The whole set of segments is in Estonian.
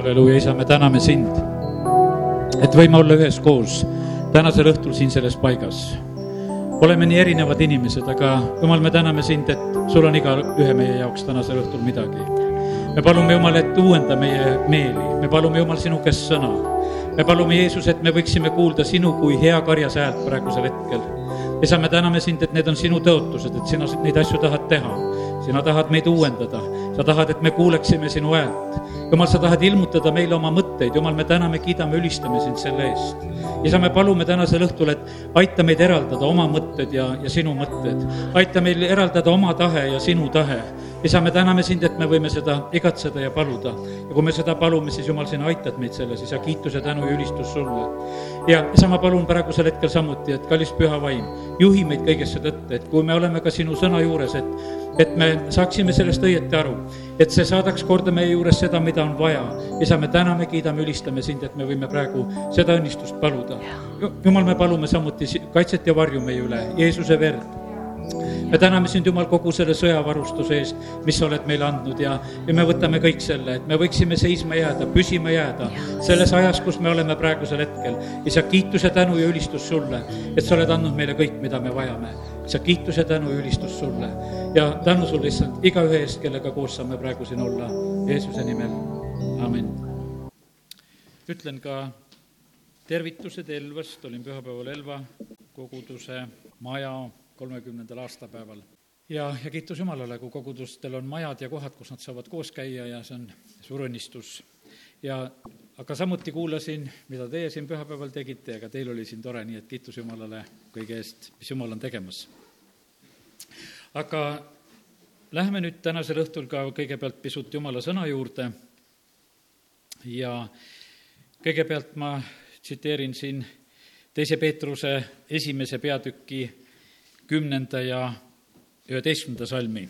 halleluuja, isa, me täname sind, et võime olla üheskoos tänasel õhtul siin selles paigas. oleme nii erinevad inimesed, aga jumal, me täname sind, et sul on igaühe meie jaoks tänasel õhtul midagi. me palume, Jumal, et uuenda meie meeli, me palume, Jumal, sinu käest sõna. me palume, Jeesus, et me võiksime kuulda sinu kui hea karjas häält praegusel hetkel. isa, me täname sind, et need on sinu tõotused, et sina neid asju tahad teha. sina tahad meid uuendada, sa tahad, et me kuuleksime sinu häält jumal, sa tahad ilmutada meile oma mõtteid, jumal, me täname, kiidame, ülistame sind selle eest. isa, me palume tänasel õhtul, et aita meid eraldada oma mõtted ja, ja sinu mõtted. aita meil eraldada oma tahe ja sinu tahe. isa, me täname sind, et me võime seda igatseda ja paluda. ja kui me seda palume, siis jumal, sina aitad meid selles, isa, kiituse, tänu ja ülistus sulle. ja isa, ma palun praegusel hetkel samuti, et kallis püha vaim, juhi meid kõigesse tõtte, et kui me oleme ka sinu sõna juures, et et me saaksime sellest õieti aru, et see saadaks korda meie juures seda, mida on vaja. isa, me täname, kiidame, ülistame sind, et me võime praegu seda õnnistust paluda. jumal, me palume samuti kaitset ja varju meie üle, Jeesuse verd me täname sind, Jumal, kogu selle sõjavarustuse eest, mis sa oled meile andnud ja, ja me võtame kõik selle, et me võiksime seisma jääda, püsima jääda selles ajas, kus me oleme praegusel hetkel. isa, kiituse, tänu ja ülistus sulle, et sa oled andnud meile kõik, mida me vajame. isa, kiituse, tänu ja ülistus sulle ja tänu sulle, issand, igaühe eest, kellega koos saame praegu siin olla, Jeesuse nimel, amin. ütlen ka tervitused Elvast, olin pühapäeval Elva koguduse maja kolmekümnendal aastapäeval. ja, ja kiitus Jumalale, kui kogudustel on majad ja kohad, kus nad saavad koos käia ja see on suur õnnistus. ja aga samuti kuulasin, mida teie siin pühapäeval tegite ja ka teil oli siin tore, nii et kiitus Jumalale kõige eest, mis Jumal on tegemas. aga lähme nüüd tänasel õhtul ka kõigepealt pisut Jumala sõna juurde ja kõigepealt ma tsiteerin siin teise Peetruse esimese peatüki kümnenda ja üheteistkümnenda salmi.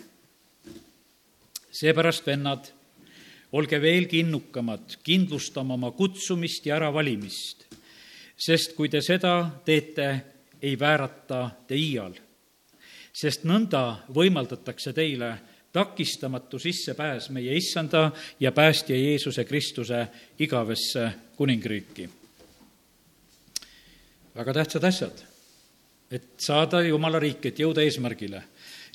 seepärast, vennad, olge veelgi innukamad, kindlustama oma kutsumist ja äravalimist, sest kui te seda teete, ei väärata te iial. sest nõnda võimaldatakse teile takistamatu sissepääs meie issanda ja päästja Jeesuse Kristuse igavesse kuningriiki. väga tähtsad asjad et saada Jumala riiki, et jõuda eesmärgile.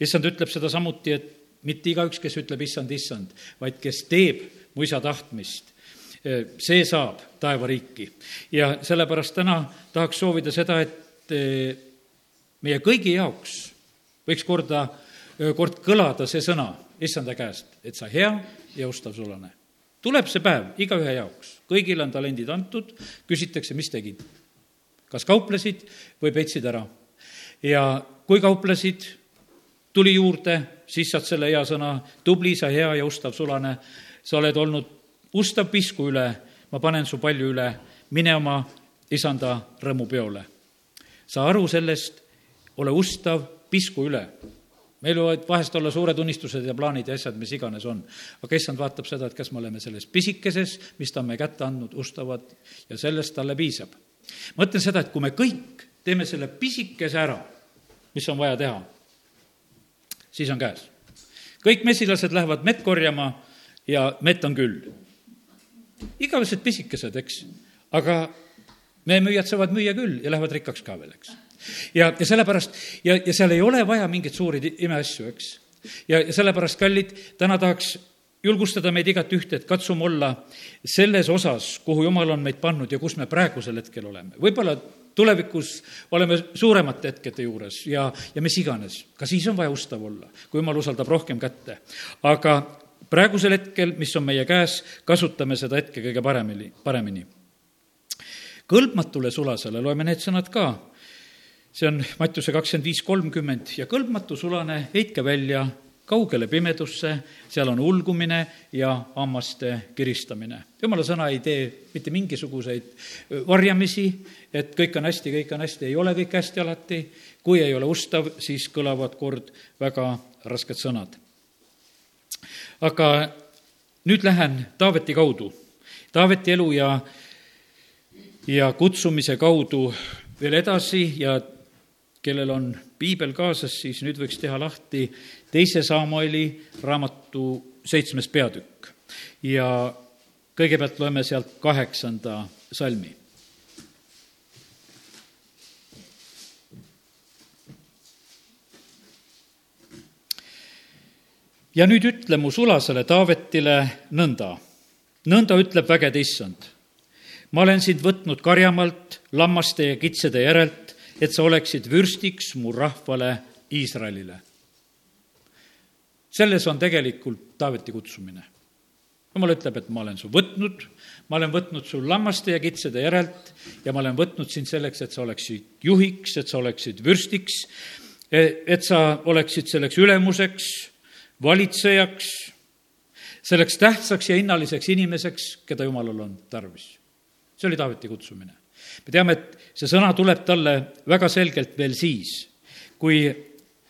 issand ütleb seda samuti, et mitte igaüks, kes ütleb issand, issand, vaid kes teeb mu isa tahtmist, see saab taevariiki. ja sellepärast täna tahaks soovida seda, et eh, meie kõigi jaoks võiks korda, kord kõlada see sõna issanda käest, et sa hea ja ustav sulane. tuleb see päev igaühe jaoks, kõigile on talendid antud, küsitakse, mis tegid. kas kauplesid või petsid ära ja kui kauplesid, tuli juurde, siis saad selle hea sõna, tubli sa, hea ja ustav sulane, sa oled olnud ustav pisku üle, ma panen su palju üle, mine oma isanda rõõmupeole. sa aru sellest, ole ustav pisku üle. meil võivad vahest olla suured unistused ja plaanid ja asjad, mis iganes on. aga issand vaatab seda, et kas me oleme selles pisikeses, mis ta on meie kätte andnud, ustavad ja sellest talle piisab. ma ütlen seda, et kui me kõik teeme selle pisikese ära, mis on vaja teha, siis on käes. kõik mesilased lähevad mett korjama ja mett on küll. igavesed pisikesed, eks, aga meie müüjad saavad müüa küll ja lähevad rikkaks ka veel, eks. ja, ja sellepärast, ja, ja seal ei ole vaja mingeid suuri imeasju, eks. ja, ja sellepärast, kallid, täna tahaks julgustada meid igat ühte, et katsume olla selles osas, kuhu Jumal on meid pannud ja kus me praegusel hetkel oleme. võib-olla tulevikus oleme suuremate hetkede juures ja, ja mis iganes, ka siis on vaja ustav olla, kui jumal usaldab rohkem kätte. aga praegusel hetkel, mis on meie käes, kasutame seda hetke kõige paremini, paremini. kõlbmatule sulasele loeme need sõnad ka. see on Mattiuse kakskümmend viis kolmkümmend ja kõlbmatu sulane heitke välja kaugele pimedusse, seal on ulgumine ja hammaste kiristamine. jumala sõna ei tee mitte mingisuguseid varjamisi, et kõik on hästi, kõik on hästi, ei ole kõik hästi alati, kui ei ole ustav, siis kõlavad kord väga rasked sõnad. aga nüüd lähen Taaveti kaudu. Taaveti elu ja, ja kutsumise kaudu veel edasi ja kellel on piibel kaasas, siis nüüd võiks teha lahti teise Samueli raamatu seitsmes peatükk. ja kõigepealt loeme sealt kaheksanda salmi ja nüüd ütle mu sulasele Taavetile nõnda. nõnda ütleb vägede issand. ma olen sind võtnud karjamalt, lammaste ja kitsede järelt, et sa oleksid vürstiks mu rahvale Iisraelile. selles on tegelikult Taaveti kutsumine. jumal ütleb, et ma olen su võtnud, ma olen võtnud su lammaste ja kitsede järelt ja ma olen võtnud sind selleks, et sa oleksid juhiks, et sa oleksid vürstiks, et sa oleksid selleks ülemuseks valitsejaks, selleks tähtsaks ja hinnaliseks inimeseks, keda Jumalal on tarvis. see oli Taaveti kutsumine. Me teame, et see sõna tuleb talle väga selgelt veel siis, kui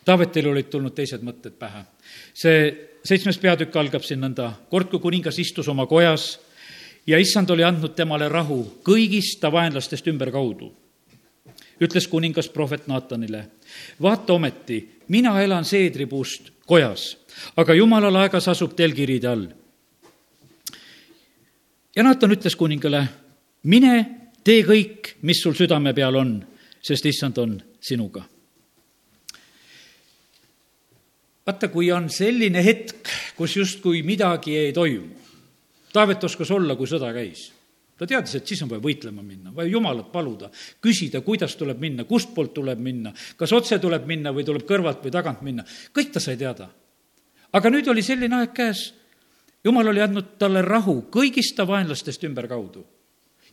Taavetil olid tulnud teised mõtted pähe. see seitsmes peatükk algab siin nõnda, kord kui kuningas istus oma kojas ja issand oli andnud temale rahu kõigist ta vaenlastest ümberkaudu, ütles kuningas prohvet Naatanile, vaata ometi, mina elan seedripuust kojas aga jumalal aegas asub telgiriide all. ja Naatan ütles kuningale, mine tee kõik, mis sul südame peal on, sest issand on sinuga. vaata, kui on selline hetk, kus justkui midagi ei toimu. Taavet oskas olla, kui sõda käis ta teadis, et siis on vaja võitlema minna, vaja Jumalat paluda, küsida, kuidas tuleb minna, kustpoolt tuleb minna, kas otse tuleb minna või tuleb kõrvalt või tagant minna, kõik ta sai teada aga nüüd oli selline aeg käes, jumal oli andnud talle rahu kõigist ta vaenlastest ümberkaudu.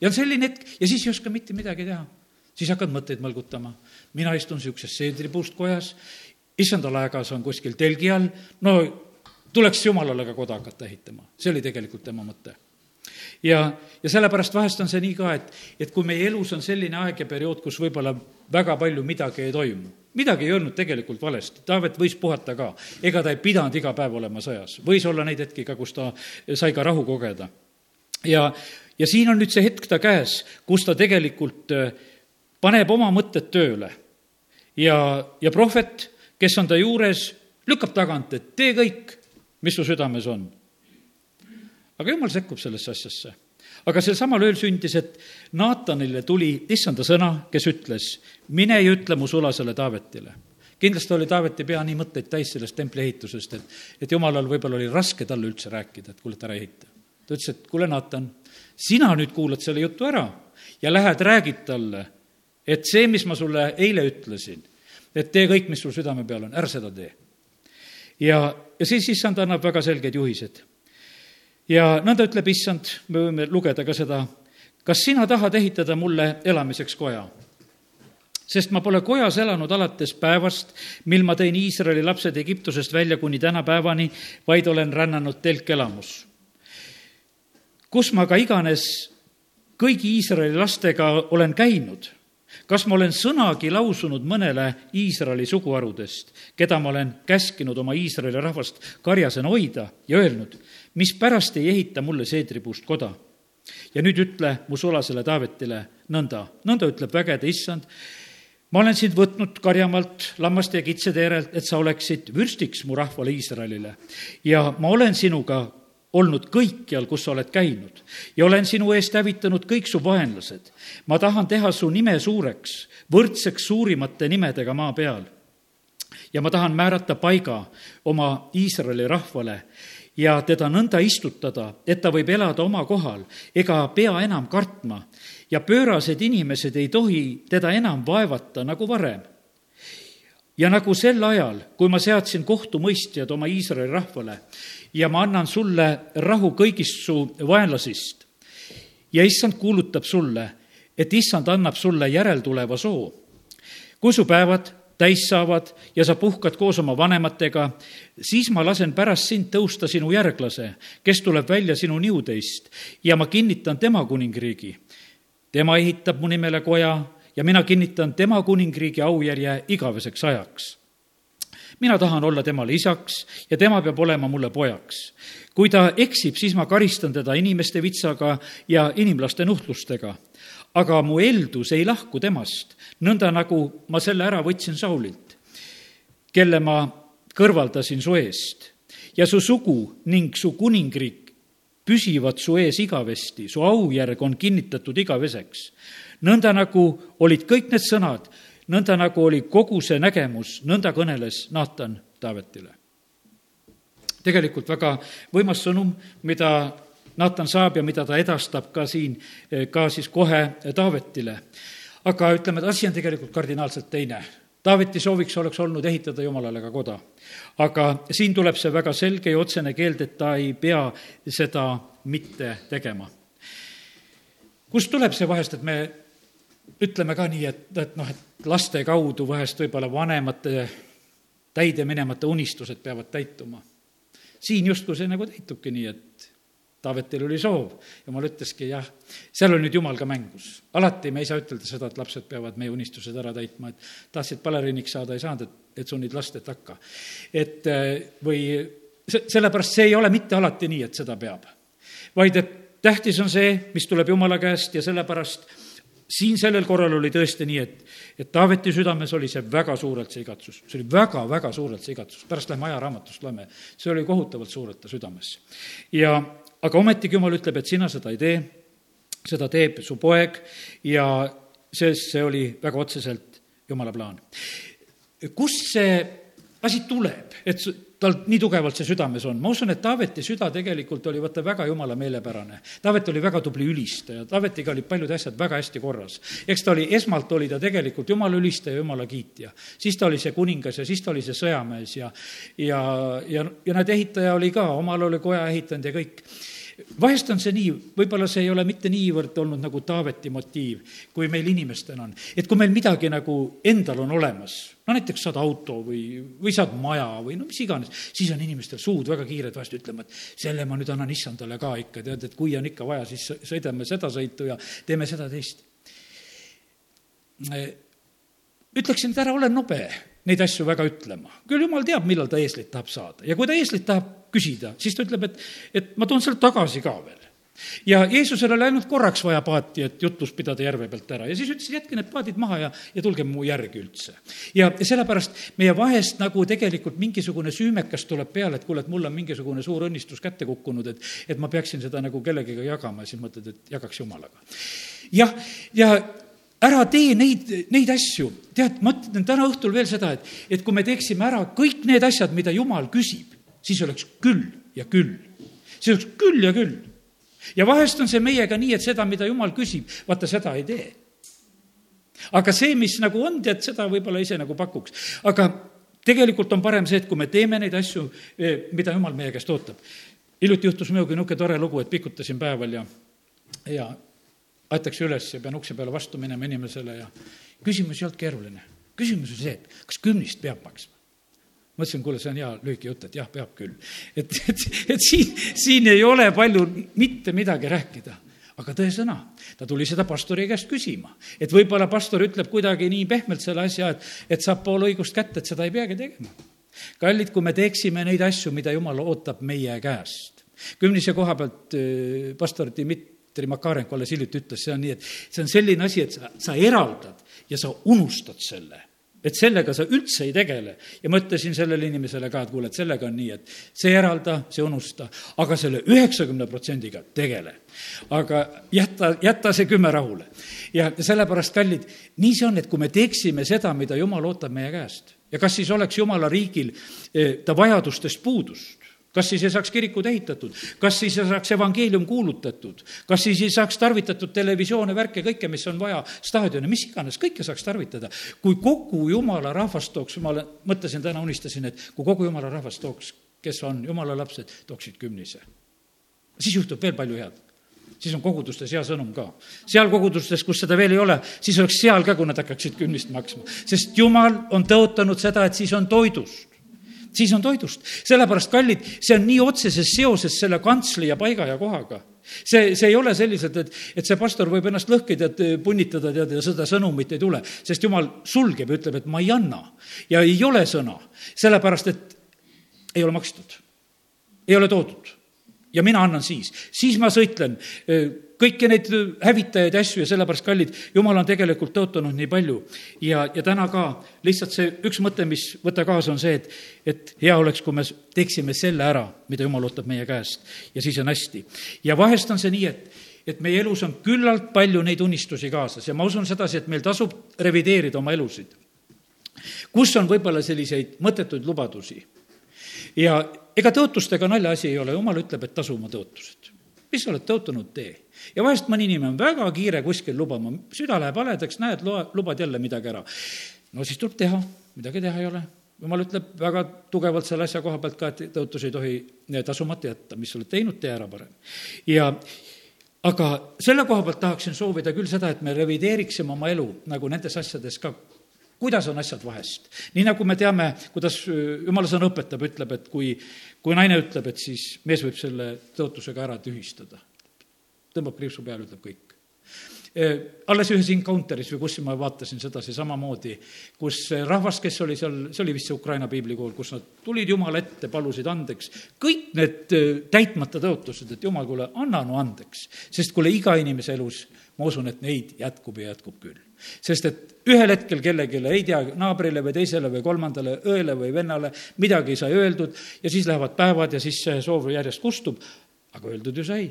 Ja on selline hetk ja siis ei oska mitte midagi teha. siis hakkad mõtteid mõlgutama. mina istun niisuguses seedripuust kojas, issandal aegas on kuskil telgi all, no tuleks jumalale ka koda hakata ehitama, see oli tegelikult tema mõte. Ja, ja sellepärast vahest on see nii ka, et, et kui meie elus on selline aeg ja periood, kus võib-olla väga palju midagi ei toimu, midagi ei olnud tegelikult valesti, Taavet võis puhata ka, ega ta ei pidanud iga päev olema sõjas, võis olla neid hetki ka, kus ta sai ka rahu kogeda. ja, ja siin on nüüd see hetk ta käes, kus ta tegelikult äh, paneb oma mõtted tööle. ja, ja prohvet, kes on ta juures, lükkab tagant, et tee kõik, mis su südames on. aga jumal sekkub sellesse asjasse aga sel samal ööl sündis, et Naatanile tuli issanda sõna, kes ütles, mine ja ütle mu sulasele Taavetile. kindlasti oli Taaveti pea nii mõtteid täis sellest templi ehitusest, et, et jumalal võib-olla oli raske talle üldse rääkida, et kuule, et ära ehita. Ta ütles, et kuule, Naatan, sina nüüd kuulad selle jutu ära ja lähed räägid talle, et see, mis ma sulle eile ütlesin, et tee kõik, mis sul südame peal on, ära seda tee. ja, ja siis issand annab väga selged juhised ja nõnda ütleb issand, me võime lugeda ka seda, kas sina tahad ehitada mulle elamiseks koja? sest ma pole kojas elanud alates päevast, mil ma tõin Iisraeli lapsed Egiptusest välja kuni tänapäevani, vaid olen rännanud telkelamus. Kus ma ka iganes kõigi Iisraeli lastega olen käinud, kas ma olen sõnagi lausunud mõnele Iisraeli suguharudest, keda ma olen käskinud oma Iisraeli rahvast karjasena hoida ja öelnud, mispärast ei ehita mulle seedripuust koda? ja nüüd ütle mu sulasele Taavetile nõnda, nõnda ütleb vägede issand, ma olen sind võtnud karjamaalt lammaste ja kitsede järelt, et sa oleksid vürstiks mu rahvale Iisraelile. ja ma olen sinuga olnud kõikjal, kus sa oled käinud ja olen sinu eest hävitanud kõik su vaenlased. ma tahan teha su nime suureks, võrdseks suurimate nimedega maa peal. ja ma tahan määrata paiga oma Iisraeli rahvale ja teda nõnda istutada, et ta võib elada oma kohal ega pea enam kartma ja pöörased inimesed ei tohi teda enam vaevata nagu varem. Ja nagu sel ajal, kui ma seadsin kohtumõistjad oma Iisraeli rahvale ja ma annan sulle rahu kõigist su vaenlasist ja issand kuulutab sulle, et issand annab sulle järeltuleva soo. kui su päevad täis saavad ja sa puhkad koos oma vanematega, siis ma lasen pärast sind tõusta sinu järglase, kes tuleb välja sinu niudeist ja ma kinnitan tema kuningriigi. tema ehitab mu nimele koja ja mina kinnitan tema kuningriigi aujärje igaveseks ajaks mina tahan olla temale isaks ja tema peab olema mulle pojaks. kui ta eksib, siis ma karistan teda inimeste vitsaga ja inimlaste nuhtlustega aga mu eeldus ei lahku temast, nõnda nagu ma selle ära võtsin Saulilt, kelle ma kõrvaldasin su eest ja su sugu ning su kuningriik püsivad su ees igavesti, su aujärg on kinnitatud igaveseks. Nõnda nagu olid kõik need sõnad, nõnda nagu oli kogu see nägemus, nõnda kõneles Naatan Taavetile. tegelikult väga võimas sõnum, mida Naatan saab ja mida ta edastab ka siin, ka siis kohe Taavetile. aga ütleme, et asi on tegelikult kardinaalselt teine Taaveti sooviks oleks olnud ehitada Jumalale ka koda. aga siin tuleb see väga selge ja otsene keeld, et ta ei pea seda mitte tegema. kust tuleb see vahest, et me ütleme ka nii, et, et noh, et laste kaudu vahest võib-olla vanemate täide minemata unistused peavad täituma. siin justkui see nagu täitubki nii, et Taavetil oli soov, jumal ütleski jah, seal on nüüd jumal ka mängus. alati me ei saa ütelda seda, et lapsed peavad meie unistused ära täitma, et tahtsid baleriiniks saada, ei saanud, et, et sunnid last, et hakka. et äh, või see, sellepärast see ei ole mitte alati nii, et seda peab. vaid et tähtis on see, mis tuleb Jumala käest ja sellepärast siin sellel korral oli tõesti nii, et, et Taaveti südames oli see väga suurelt see igatsus, see oli väga-väga suurelt see igatsus, pärast lähme ajaraamatust loeme, see oli kohutavalt suurelt ta südames. ja aga ometigi Jumal ütleb, et sina seda ei tee, seda teeb su poeg ja sest see oli väga otseselt Jumala plaan. kust see asi tuleb, et tal nii tugevalt see südames on. ma usun, et Taaveti süda tegelikult oli vaata väga jumala meelepärane. Taavet oli väga tubli ülistaja, Taavetiga olid paljud asjad väga hästi korras. eks ta oli, esmalt oli ta tegelikult jumala ülistaja, jumala kiitja. siis ta oli see kuningas ja siis ta oli see sõjamees ja, ja, ja, ja näed, ehitaja oli ka, omal oli koja ehitanud ja kõik vahest on see nii, võib-olla see ei ole mitte niivõrd olnud nagu Taaveti motiiv, kui meil inimestena on. et kui meil midagi nagu endal on olemas, no näiteks saad auto või, või saad maja või no mis iganes, siis on inimestel suud väga kiired vahest ütlema, et selle ma nüüd annan issandale ka ikka, tead, et kui on ikka vaja, siis sõidame seda sõitu ja teeme seda-teist. ütleksin, et ära ole nobe neid asju väga ütlema. küll jumal teab, millal ta eeslit tahab saada ja kui ta eeslit tahab küsida, siis ta ütleb, et, et ma toon selle tagasi ka veel ja Jeesusel oli ainult korraks vaja paati, et jutlus pidada järve pealt ära ja siis ütles, jätke need paadid maha ja, ja tulge mu järgi üldse. ja sellepärast meie vahest nagu tegelikult mingisugune süümekas tuleb peale, et kuule, et mul on mingisugune suur õnnistus kätte kukkunud, et, et ma peaksin seda nagu kellegagi jagama ja siis mõtled, et jagaks Jumalaga. jah, ja ära tee neid, neid asju, tead, ma ütlen täna õhtul veel seda, et, et kui me teeksime ära kõik need asjad, mida Jumal küsib, siis oleks küll ja küll. siis oleks küll ja küll. ja vahest on see meiega nii, et seda, mida Jumal küsib, vaata, seda ei tee. aga see, mis nagu on, tead, seda võib-olla ise nagu pakuks. aga tegelikult on parem see, et kui me teeme neid asju, eh, mida Jumal meie käest ootab. hiljuti juhtus minuga niisugune tore lugu, et pikutasin päeval ja, ja aetakse üles ja pean ukse peale vastu minema inimesele ja küsimus ei olnud keeruline. küsimus oli see, et kas kümnist peab maksma ma ütlesin, kuule, see on hea lühike jutt, et jah, peab küll. et, et, et siin, siin ei ole palju mitte midagi rääkida aga tõesõna, ta tuli seda pastori käest küsima. et võib-olla pastor ütleb kuidagi nii pehmelt selle asja, et, et saab pool õigust kätte, et seda ei peagi tegema. kallid, kui me teeksime neid asju, mida jumal ootab meie käest. kümnise koha pealt äh, pastor Dmitri Makarenko alles hiljuti ütles, see on nii, et see on selline asi, et sa, sa eraldad ja sa unustad selle et sellega sa üldse ei tegele. ja ma ütlesin sellele inimesele ka, et kuule, et sellega on nii, et see eralda, see unusta, aga selle üheksakümne protsendiga tegele. aga jäta, jäta see kümme rahule. ja sellepärast, kallid, nii see on, et kui me teeksime seda, mida Jumal ootab meie käest ja kas siis oleks Jumala riigil eh, ta vajadustest puudust, kas siis ei saaks kirikud ehitatud, kas siis ei saaks evangeelium kuulutatud, kas siis ei saaks tarvitatud televisioone, värke, kõike, mis on vaja, staadione, mis iganes, kõike saaks tarvitada. kui kogu jumala rahvas tooks, ma mõtlesin täna, unistasin, et kui kogu jumala rahvas tooks, kes on jumala lapsed, tooksid kümnise. siis juhtub veel palju head siis on kogudustes hea sõnum ka. seal kogudustes, kus seda veel ei ole, siis oleks seal ka, kui nad hakkaksid kümnist maksma. sest jumal on tõotanud seda, et siis on toidust siis on toidust. sellepärast, kallid, see on nii otseses seoses selle kantsli ja paiga ja kohaga see, see ei ole selliselt, et, et see pastor võib ennast lõhkida, et punnitada, tead, ja seda sõnumit ei tule, sest jumal sulgeb ja ütleb, et ma ei anna. ja ei ole sõna, sellepärast et ei ole makstud, ei ole toodud. ja mina annan siis, siis ma sõitlen kõiki neid hävitajaid ja asju ja sellepärast, kallid, jumal on tegelikult tõotanud nii palju. ja, ja täna ka lihtsalt see üks mõte, mis võtta kaasa, on see, et, et hea oleks, kui me teeksime selle ära, mida jumal ootab meie käest ja siis on hästi. ja vahest on see nii, et et meie elus on küllalt palju neid unistusi kaasas ja ma usun sedasi, et meil tasub revideerida oma elusid. kus on võib-olla selliseid mõttetuid lubadusi ja ega tõotustega naljaasi ei ole, jumal ütleb, et tasu oma tõotused. Mis sa oled tõotanud, tee. ja vahest mõni inimene on väga kiire kuskil lubama, süda läheb haledaks, näed, loa, lubad jälle midagi ära. no siis tuleb teha, midagi teha ei ole jumal ütleb väga tugevalt selle asja koha pealt ka, et tõotus ei tohi tasumata jätta, mis sa oled teinud, tee ära parem. ja aga selle koha pealt tahaksin soovida küll seda, et me revideeriksime oma elu nagu nendes asjades ka kuidas on asjad vahest. nii nagu me teame, kuidas äh, jumala sõna õpetab, ütleb, et kui, kui naine ütleb, et siis mees võib selle tõotusega ära tühistada. tõmbab kriipsu peale, ütleb kõik. Äh, alles ühes encounter'is või kus ma vaatasin sedasi samamoodi, kus rahvas, kes oli seal, see oli vist see Ukraina piiblikool, kus nad tulid Jumala ette, palusid andeks, kõik need äh, täitmata tõotused, et Jumal, kuule, anna no andeks. sest kuule, iga inimese elus ma usun, et neid jätkub ja jätkub küll. Sest et ühel hetkel kellelegi, ei tea, naabrile või teisele või kolmandale õele või vennale midagi ei sai öeldud ja siis lähevad päevad ja siis see soov järjest kustub, aga öeldud ju sai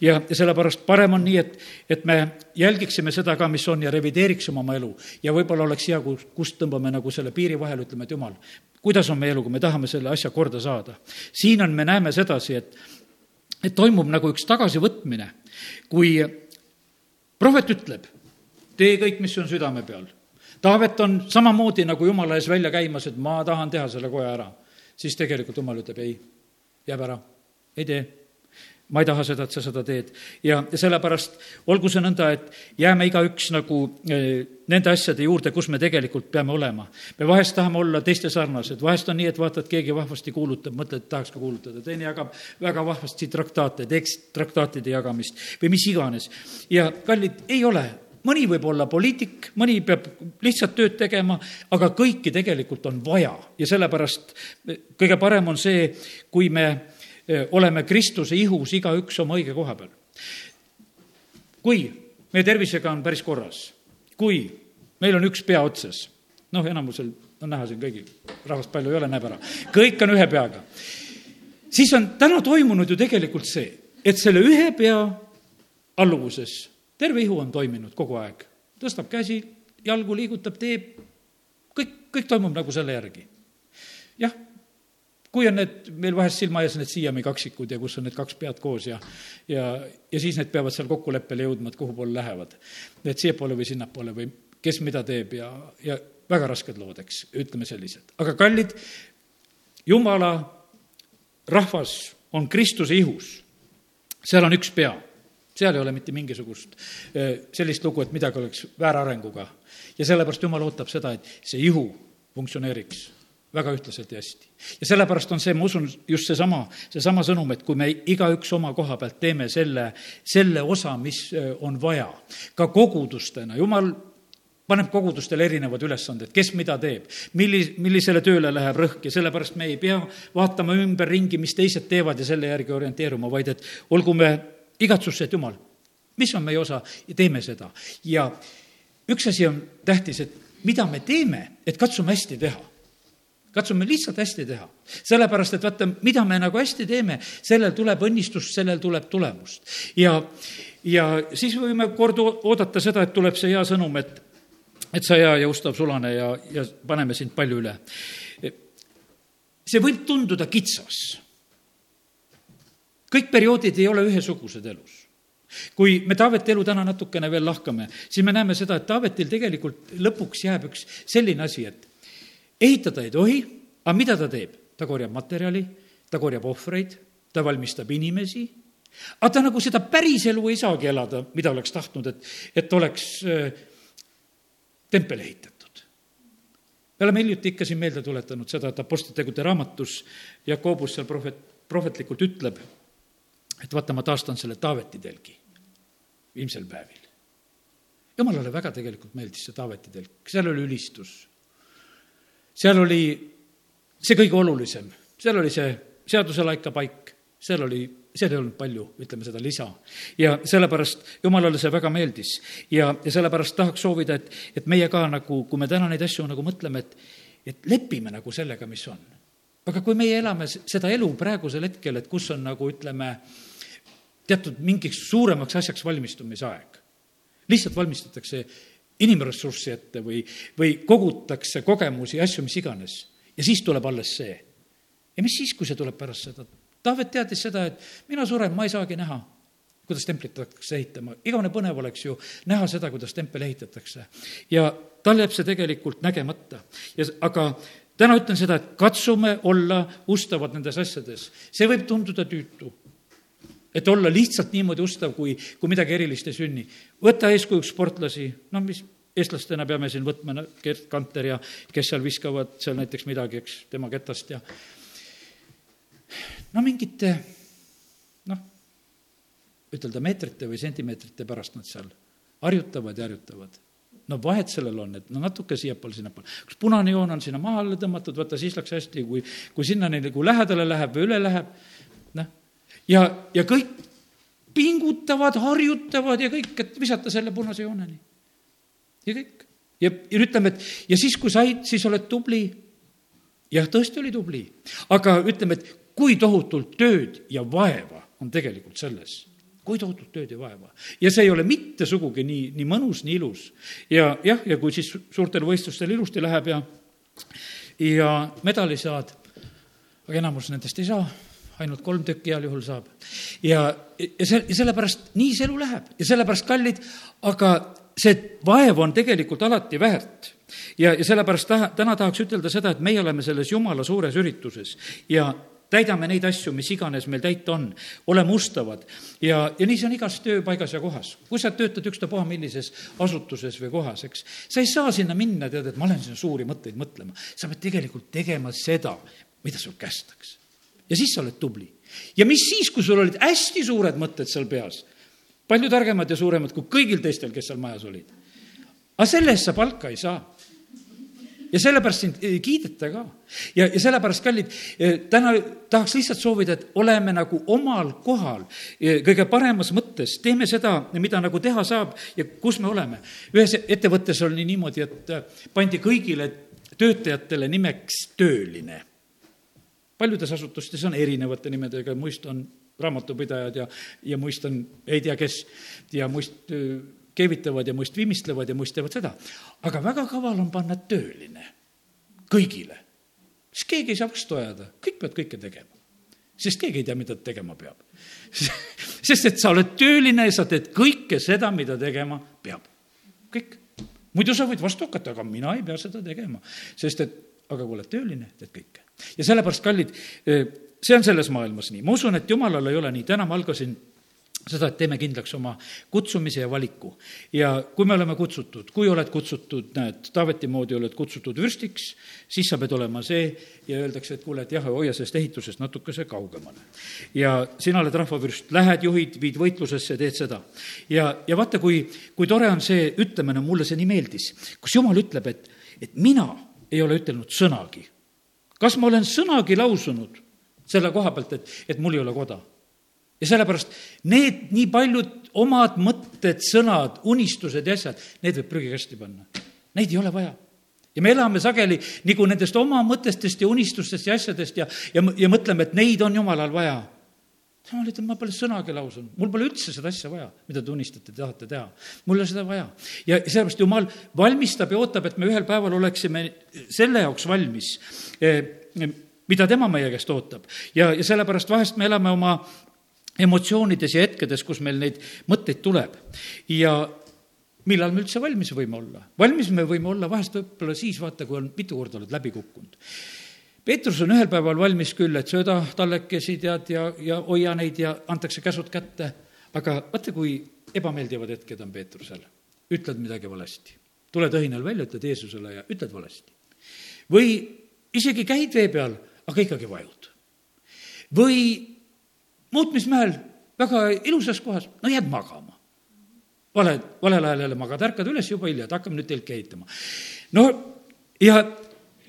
ja, sellepärast parem on nii, et, et me jälgiksime seda ka, mis on ja revideeriksime oma elu. ja võib-olla oleks hea, kui, kust tõmbame nagu selle piiri vahele, ütleme, et jumal, kuidas on meie elu, kui me tahame selle asja korda saada. siin on, me näeme sedasi, et, et toimub nagu üks tagasivõtmine, kui prohvet ütleb, tee kõik, mis on südame peal. Taavet on samamoodi nagu jumala ees välja käimas, et ma tahan teha selle koja ära. siis tegelikult jumal ütleb ei, jääb ära, ei tee ma ei taha seda, et sa seda teed. ja, sellepärast olgu see nõnda, et jääme igaüks nagu eh, nende asjade juurde, kus me tegelikult peame olema. me vahest tahame olla teiste sarnased, vahest on nii, et vaatad, keegi vahvasti kuulutab, mõtled, et tahaks ka kuulutada, teine jagab väga vahvasti traktaate, teeks traktaatide jagamist või mis iganes. ja kallid, ei ole mõni võib olla poliitik, mõni peab lihtsalt tööd tegema, aga kõiki tegelikult on vaja ja sellepärast eh, kõige parem on see, kui me oleme Kristuse ihus igaüks oma õige koha peal. kui meie tervisega on päris korras, kui meil on üks pea otsas, noh, enamusel on näha siin kõigil, rahvast palju ei ole, näeb ära, kõik on ühe peaga, siis on täna toimunud ju tegelikult see, et selle ühe pea alluvuses terve ihu on toiminud kogu aeg, tõstab käsi, jalgu liigutab, teeb, kõik, kõik toimub nagu selle järgi. jah kui on need, meil vahest silma ees need siiami kaksikud ja kus on need kaks pead koos ja ja, ja siis need peavad seal kokkuleppele jõudma, et kuhu poole lähevad. et siiapoole või sinnapoole või kes mida teeb ja, ja väga rasked lood, eks, ütleme sellised. aga kallid, jumala rahvas on Kristuse ihus. seal on üks pea, seal ei ole mitte mingisugust sellist lugu, et midagi oleks väärarenguga. ja sellepärast Jumal ootab seda, et see ihu funktsioneeriks väga ühtlaselt ja hästi. ja sellepärast on see, ma usun, just seesama, seesama sõnum, et kui me igaüks oma koha pealt teeme selle, selle osa, mis on vaja, ka kogudustena, jumal paneb kogudustele erinevad ülesanded, kes mida teeb, milli-, millisele tööle läheb rõhk? Ja sellepärast me ei pea vaatama ümberringi, mis teised teevad ja selle järgi orienteeruma, vaid et olgu me igatsusse, et jumal, mis on meie osa ja teeme seda. ja üks asi on tähtis, et mida me teeme, et katsume hästi teha katsume lihtsalt hästi teha. sellepärast, et vaata, mida me nagu hästi teeme, sellel tuleb õnnistus, sellel tuleb tulemust. ja, ja siis võime kord oodata seda, et tuleb see hea sõnum, et, et sa hea ja ustav sulane ja, ja paneme sind palju üle. see võib tunduda kitsas. Kõik perioodid ei ole ühesugused elus kui me Taaveti elu täna natukene veel lahkame, siis me näeme seda, et Taavetil tegelikult lõpuks jääb üks selline asi, et ehitada ei tohi, aga mida ta teeb? ta korjab materjali, ta korjab ohvreid, ta valmistab inimesi, aga ta nagu seda päris elu ei saagi elada, mida oleks tahtnud, et, et oleks äh, tempel ehitatud. me oleme hiljuti ikka siin meelde tuletanud seda, et Apostlitegude raamatus Jakobus seal prohvet, prohvetlikult ütleb, et vaata, ma taastan selle Taaveti telgi viimsel päevil. jumalale väga tegelikult meeldis see Taaveti telk, seal oli ülistus seal oli see kõige olulisem, seal oli see seaduselaika paik, seal oli seal ei olnud palju, ütleme seda lisa. ja sellepärast Jumalale see väga meeldis ja, ja sellepärast tahaks soovida, et, et meie ka nagu, kui me täna neid asju nagu mõtleme, et, et lepime nagu sellega, mis on. aga kui meie elame seda elu praegusel hetkel, et kus on nagu ütleme, teatud mingiks suuremaks asjaks valmistumise aeg, lihtsalt valmistatakse inimressurssi ette või, või kogutakse kogemusi, asju, mis iganes. ja siis tuleb alles see. ja mis siis, kui see tuleb pärast seda? Taavet teadis seda, et mina suren, ma ei saagi näha, kuidas templit hakatakse ehitama. igavene põnev oleks ju näha seda, kuidas tempel ehitatakse. ja tal jääb see tegelikult nägemata. ja aga täna ütlen seda, et katsume olla ustavad nendes asjades. see võib tunduda tüütu et olla lihtsalt niimoodi ustav, kui, kui midagi erilist ei sünni. võta eeskujuks sportlasi, no mis eestlastena peame siin võtma Gerd Kanter ja kes seal viskavad seal näiteks midagi, eks, tema ketast ja no mingite noh, ütelda meetrite või sentimeetrite pärast nad seal harjutavad ja harjutavad no vahet sellel on, et no natuke siiapoole, sinnapoole. kus punane joon on sinna maha alla tõmmatud, vaata siis läks hästi, kui, kui sinnani nagu lähedale läheb või üle läheb, ja, ja kõik pingutavad, harjutavad ja kõik, et visata selle punase jooneni. ja kõik. ja, ja ütleme, et ja siis, kui said, siis oled tubli. jah, tõesti oli tubli, aga ütleme, et kui tohutult tööd ja vaeva on tegelikult selles kui tohutult tööd ja vaeva. ja see ei ole mitte sugugi nii, nii mõnus, nii ilus. ja jah, ja kui siis suurtel võistlustel ilusti läheb ja, ja medali saad, aga enamus nendest ei saa ainult kolm tükki heal juhul saab. ja, ja see, sellepärast nii see elu läheb ja sellepärast, kallid, aga see vaev on tegelikult alati väärt. ja, ja sellepärast taha, täna tahaks ütelda seda, et meie oleme selles jumala suures ürituses ja täidame neid asju, mis iganes meil täita on, oleme ustavad ja, ja nii see on igas tööpaigas ja kohas. kui sa töötad ükstapuha millises asutuses või kohas, eks, sa ei saa sinna minna, tead, et ma lähen sinna suuri mõtteid mõtlema. sa pead tegelikult tegema seda, mida sul kästakse ja siis sa oled tubli. ja mis siis, kui sul olid hästi suured mõtted seal peas, palju targemad ja suuremad kui kõigil teistel, kes seal majas olid. aga selle eest sa palka ei saa ja sellepärast sind kiideta ka. ja, ja sellepärast, kallid, eh, täna tahaks lihtsalt soovida, et oleme nagu omal kohal eh, kõige paremas mõttes, teeme seda, mida nagu teha saab ja kus me oleme. ühes ettevõttes oli niimoodi, et eh, pandi kõigile töötajatele nimeks tööline paljudes asutustes on erinevate nimedega, muist on raamatupidajad ja, ja muist on ei tea kes ja muist keevitavad ja muist vimistlevad ja muist teevad seda. aga väga kaval on panna tööline kõigile. siis keegi ei saa vastu ajada, kõik peavad kõike tegema. sest keegi ei tea, mida ta tegema peab sest et sa oled tööline ja sa teed kõike seda, mida tegema peab. kõik. muidu sa võid vastu hakata, aga mina ei pea seda tegema, sest et aga kui oled tööline, teed kõike ja sellepärast, kallid, eh, see on selles maailmas nii, ma usun, et jumalal ei ole nii, täna ma algasin seda, et teeme kindlaks oma kutsumise ja valiku. ja kui me oleme kutsutud, kui oled kutsutud, näed, Taaveti moodi oled kutsutud vürstiks, siis sa pead olema see ja öeldakse, et kuule, et jah, hoia sellest ehitusest natukese kaugemale. ja sina oled rahvavürst, lähed, juhid, viid võitlusesse, teed seda. ja, ja vaata, kui, kui tore on see ütlemine, mulle see nii meeldis, kus jumal ütleb, et, et mina ei ole ütelnud sõnagi kas ma olen sõnagi lausunud selle koha pealt, et, et mul ei ole koda? ja sellepärast need nii paljud omad mõtted, sõnad, unistused ja asjad, need võib prügikasti panna. Neid ei ole vaja. ja me elame sageli nagu nendest oma mõtetest ja unistustest ja asjadest ja, ja, ja mõtleme, et neid on jumalal vaja jumal ütleb, ma pole sõnagi lausunud, mul pole üldse seda asja vaja, mida te unistate, tahate teha. mul ei ole seda vaja. ja sellepärast Jumal valmistab ja ootab, et me ühel päeval oleksime selle jaoks valmis, eh, mida tema meie käest ootab. ja, ja sellepärast vahest me elame oma emotsioonides ja hetkedes, kus meil neid mõtteid tuleb. ja millal me üldse valmis võime olla? valmis me võime olla vahest võib-olla siis, vaata, kui on mitu korda oled läbi kukkunud Peetrus on ühel päeval valmis küll, et sööda tallekesi tead ja, ja hoia neid ja antakse käsud kätte, aga vaata, kui ebameeldivad hetked on Peetrusel. ütled midagi valesti. tuled õhinal välja, ütled Jeesusele ja ütled valesti. või isegi käid vee peal, aga ikkagi vajud. või muutmismäel väga ilusas kohas, no jääd magama. vale, valel ajal jälle magad, ärkad üles juba hilja, et hakkame nüüd telki ehitama. no ja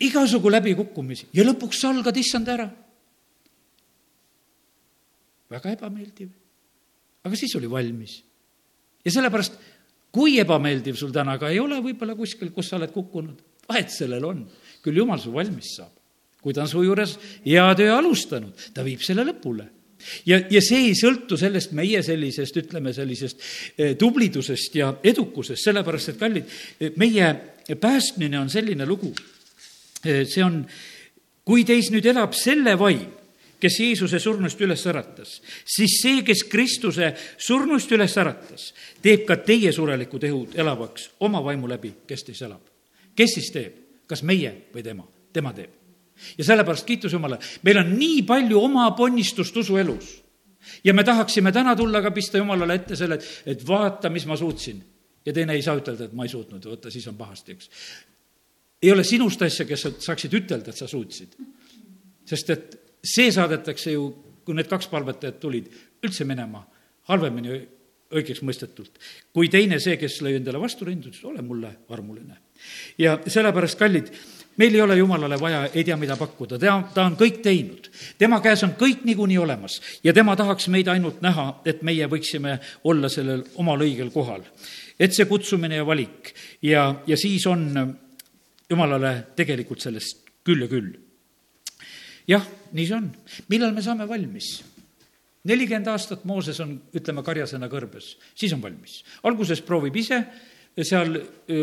igasugu läbikukkumisi ja lõpuks salgad issand ära. väga ebameeldiv. aga siis oli valmis. ja sellepärast, kui ebameeldiv sul täna ka ei ole võib-olla kuskil, kus sa oled kukkunud, vahet sellel on. küll jumal su valmis saab. kui ta on su juures hea töö alustanud, ta viib selle lõpule ja, ja see ei sõltu sellest meie sellisest, ütleme sellisest eh, tublidusest ja edukusest, sellepärast et kallid, meie päästmine on selline lugu. See on, kui teis nüüd elab selle vaim, kes Jeesuse surnust üles äratas, siis see, kes Kristuse surnust üles äratas, teeb ka teie surelikud ehud elavaks oma vaimu läbi, kes teis elab. kes siis teeb, kas meie või tema? tema teeb. ja sellepärast kiitus Jumalale, meil on nii palju oma ponnistust usuelus ja me tahaksime täna tulla ka pista Jumalale ette selle, et, et vaata, mis ma suutsin. ja teine ei saa ütelda, et ma ei suutnud, vaata, siis on pahasti, eks. Ei ole sinust asja, kes sa saaksid ütelda, et sa suutsid. sest et see saadetakse ju, kui need kaks palvetajat tulid, üldse minema halvemini õigeks mõistetult, kui teine see, kes lõi endale vastu rindu, ütles, ole mulle armuline. ja sellepärast, kallid, meil ei ole jumalale vaja ei tea mida pakkuda, ta, ta on kõik teinud. tema käes on kõik niikuinii olemas ja tema tahaks meid ainult näha, et meie võiksime olla sellel omal õigel kohal. et see kutsumine ja valik ja, ja siis on jumalale tegelikult sellest küll ja küll jah, nii see on. millal me saame valmis? nelikümmend aastat Mooses on, ütleme, karjasena kõrbes, siis on valmis. alguses proovib ise seal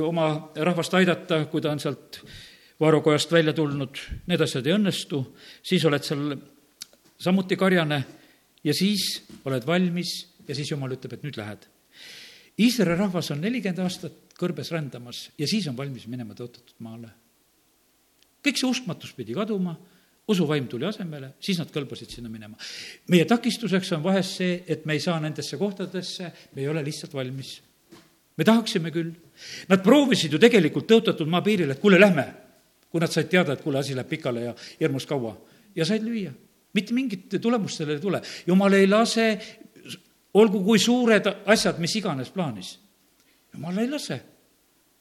oma rahvast aidata, kui ta on sealt vaarukojast välja tulnud, need asjad ei õnnestu, siis oled seal samuti karjane ja siis oled valmis ja siis jumal ütleb, et nüüd lähed. Iisraeli rahvas on nelikümmend aastat kõrbes rändamas ja siis on valmis minema tõotatud maale. kõik see uskmatus pidi kaduma usuvaim tuli asemele, siis nad kõlbasid sinna minema. meie takistuseks on vahest see, et me ei saa nendesse kohtadesse, me ei ole lihtsalt valmis. me tahaksime küll. Nad proovisid ju tegelikult tõotatud maa piiril, et kuule, lähme. kui nad said teada, et kuule, asi läheb pikale ja hirmus kaua ja said lüüa. mitte mingit tulemust sellele ei tule. jumal ei lase, olgu kui suured asjad, mis iganes plaanis. Jumal ei lase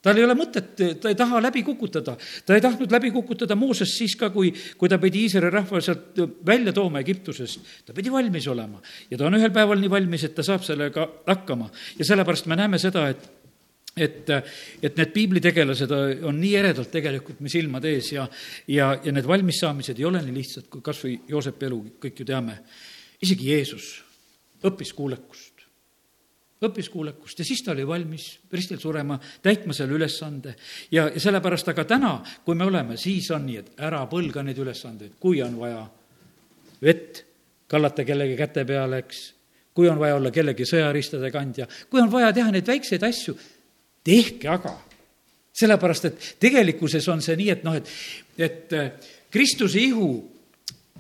tal ei ole mõtet, ta ei taha läbi kukutada. ta ei tahtnud läbi kukutada Mooses siis ka, kui, kui ta pidi Iisraeli rahva sealt välja tooma Egiptusest. ta pidi valmis olema ja ta on ühel päeval nii valmis, et ta saab sellega hakkama. ja sellepärast me näeme seda, et et, et need piiblitegelased on nii eredalt tegelikult me silmade ees ja, ja, ja need valmissaamised ei ole nii lihtsad, kui kas või Joosepi elu kõik ju teame. isegi Jeesus õppis kuulekust õppis kuulekust ja siis ta oli valmis ristil surema, täitma selle ülesande. ja, ja sellepärast, aga täna, kui me oleme, siis on nii, et ära põlga neid ülesandeid, kui on vaja vett kallata kellegi käte peale, eks, kui on vaja olla kellegi sõjaristade kandja, kui on vaja teha neid väikseid asju, tehke aga. sellepärast, et tegelikkuses on see nii, et noh, et, et Kristuse ihu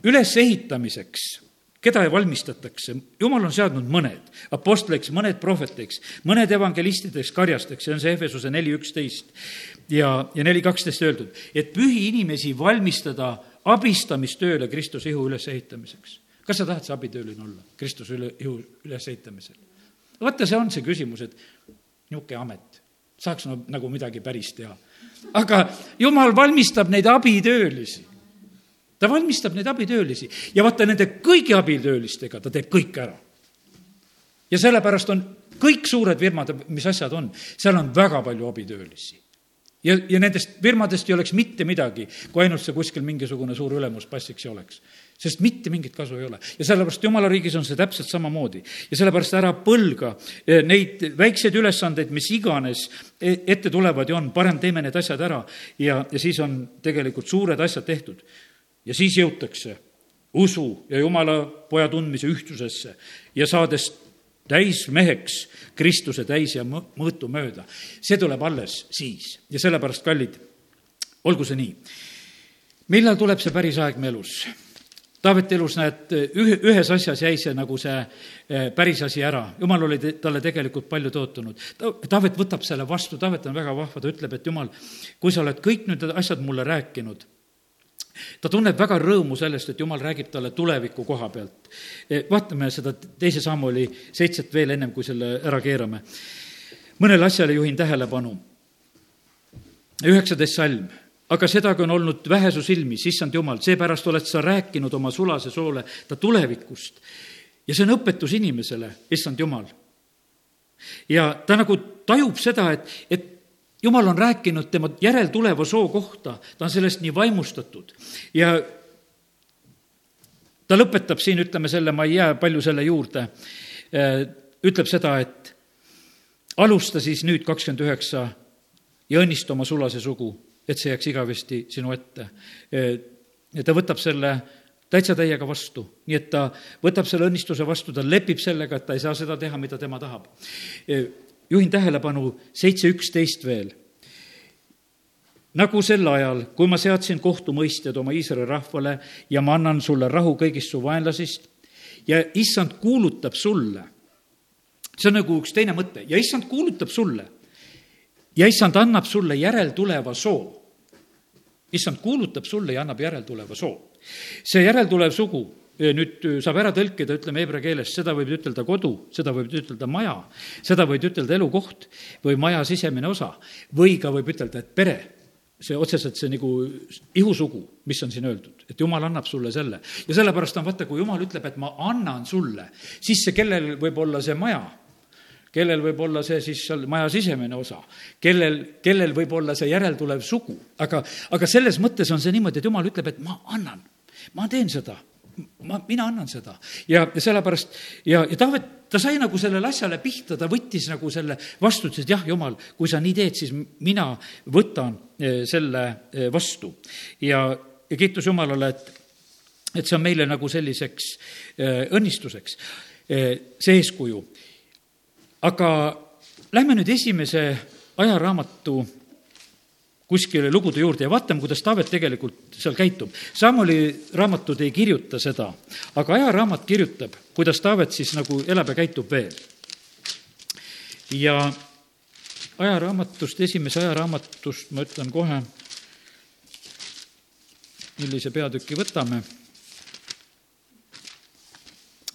ülesehitamiseks keda valmistatakse, jumal on seadnud mõned apostliks, mõned prohvetiks, mõned evangelistideks, karjasteks, see on see Efesuse neli üksteist ja, ja neli kaksteist öeldud, et pühi inimesi valmistada abistamistööle Kristuse ihu ülesehitamiseks. kas sa tahad see abitööline olla Kristuse üle, ihu ülesehitamisel? vaata, see on see küsimus, et niisugune amet, saaks no, nagu midagi päris teha. aga jumal valmistab neid abitöölisi ta valmistab neid abitöölisi ja vaata, nende kõigi abitöölistega ta teeb kõik ära. ja sellepärast on kõik suured firmad, mis asjad on, seal on väga palju abitöölisi. ja, ja nendest firmadest ei oleks mitte midagi, kui ainult see kuskil mingisugune suur ülemus passiks ei oleks. sest mitte mingit kasu ei ole. ja sellepärast jumala riigis on see täpselt samamoodi. ja sellepärast ära põlga eh, neid väikseid ülesandeid, mis iganes e-, ette tulevad ja on, parem teeme need asjad ära ja, ja siis on tegelikult suured asjad tehtud ja siis jõutakse usu ja Jumala poja tundmise ühtsusesse ja saades täismeheks Kristuse täis ja mõõtu mööda. see tuleb alles siis ja sellepärast, kallid, olgu see nii. millal tuleb see päris aeg me elus? Taaveti elus, näed, ühe, ühes asjas jäi see nagu see eh, päris asi ära. jumal oli talle tegelikult palju tõotunud. Taavet võtab selle vastu, Taavet on väga vahva, ta ütleb, et jumal, kui sa oled kõik need asjad mulle rääkinud ta tunneb väga rõõmu sellest, et jumal räägib talle tuleviku koha pealt. Eh, vaatame seda teise Samuli seitset veel ennem, kui selle ära keerame. mõnele asjale juhin tähelepanu. üheksateist salm aga sedagi on olnud vähe su silmis, issand jumal, seepärast oled sa rääkinud oma sulase soole ta tulevikust ja see on õpetus inimesele, issand jumal. ja ta nagu tajub seda, et, et jumal on rääkinud tema järeltuleva soo kohta, ta on sellest nii vaimustatud ja ta lõpetab siin, ütleme selle, ma ei jää palju selle juurde, ütleb seda, et alusta siis nüüd kakskümmend üheksa ja õnnista oma sulase sugu, et see jääks igavesti sinu ette. ja ta võtab selle täitsa täiega vastu, nii et ta võtab selle õnnistuse vastu, ta lepib sellega, et ta ei saa seda teha, mida tema tahab. Juhin tähelepanu seitse üksteist veel. nagu sel ajal, kui ma seadsin kohtumõistjad oma Iisraeli rahvale ja ma annan sulle rahu kõigist su vaenlasest ja issand kuulutab sulle, see on nagu üks teine mõte, ja issand kuulutab sulle ja issand annab sulle järeltuleva soo. issand kuulutab sulle ja annab järeltuleva soo. see järeltulev sugu nüüd saab ära tõlkida, ütleme heebrea keeles, seda võib ütelda kodu, seda võib ütelda maja, seda võib ütelda elukoht või maja sisemine osa. Või ka võib ütelda, et pere. See otseselt see nagu ihusugu, mis on siin öeldud, et jumal annab sulle selle. ja sellepärast on vaata, kui jumal ütleb, et ma annan sulle, siis see, kellel võib olla see maja kellel võib olla see siis seal maja sisemine osa, kellel, kellel võib olla see järeltulev sugu, aga, aga selles mõttes on see niimoodi, et jumal ütleb, et ma annan, ma teen seda ma, mina annan seda ja sellepärast ja, ja Taavet, ta sai nagu sellele asjale pihta, ta võttis nagu selle vastu, ütles, et jah, jumal, kui sa nii teed, siis mina võtan eh, selle eh, vastu. ja, ja kiitus Jumalale, et, et see on meile nagu selliseks eh, õnnistuseks, see eeskuju aga lähme nüüd esimese ajaraamatu kuskile lugude juurde ja vaatame, kuidas Taavet tegelikult seal käitub. Samuli raamatud ei kirjuta seda, aga ajaraamat kirjutab, kuidas Taavet siis nagu elab ja käitub veel. ja ajaraamatust, esimese ajaraamatust ma ütlen kohe, millise peatüki võtame.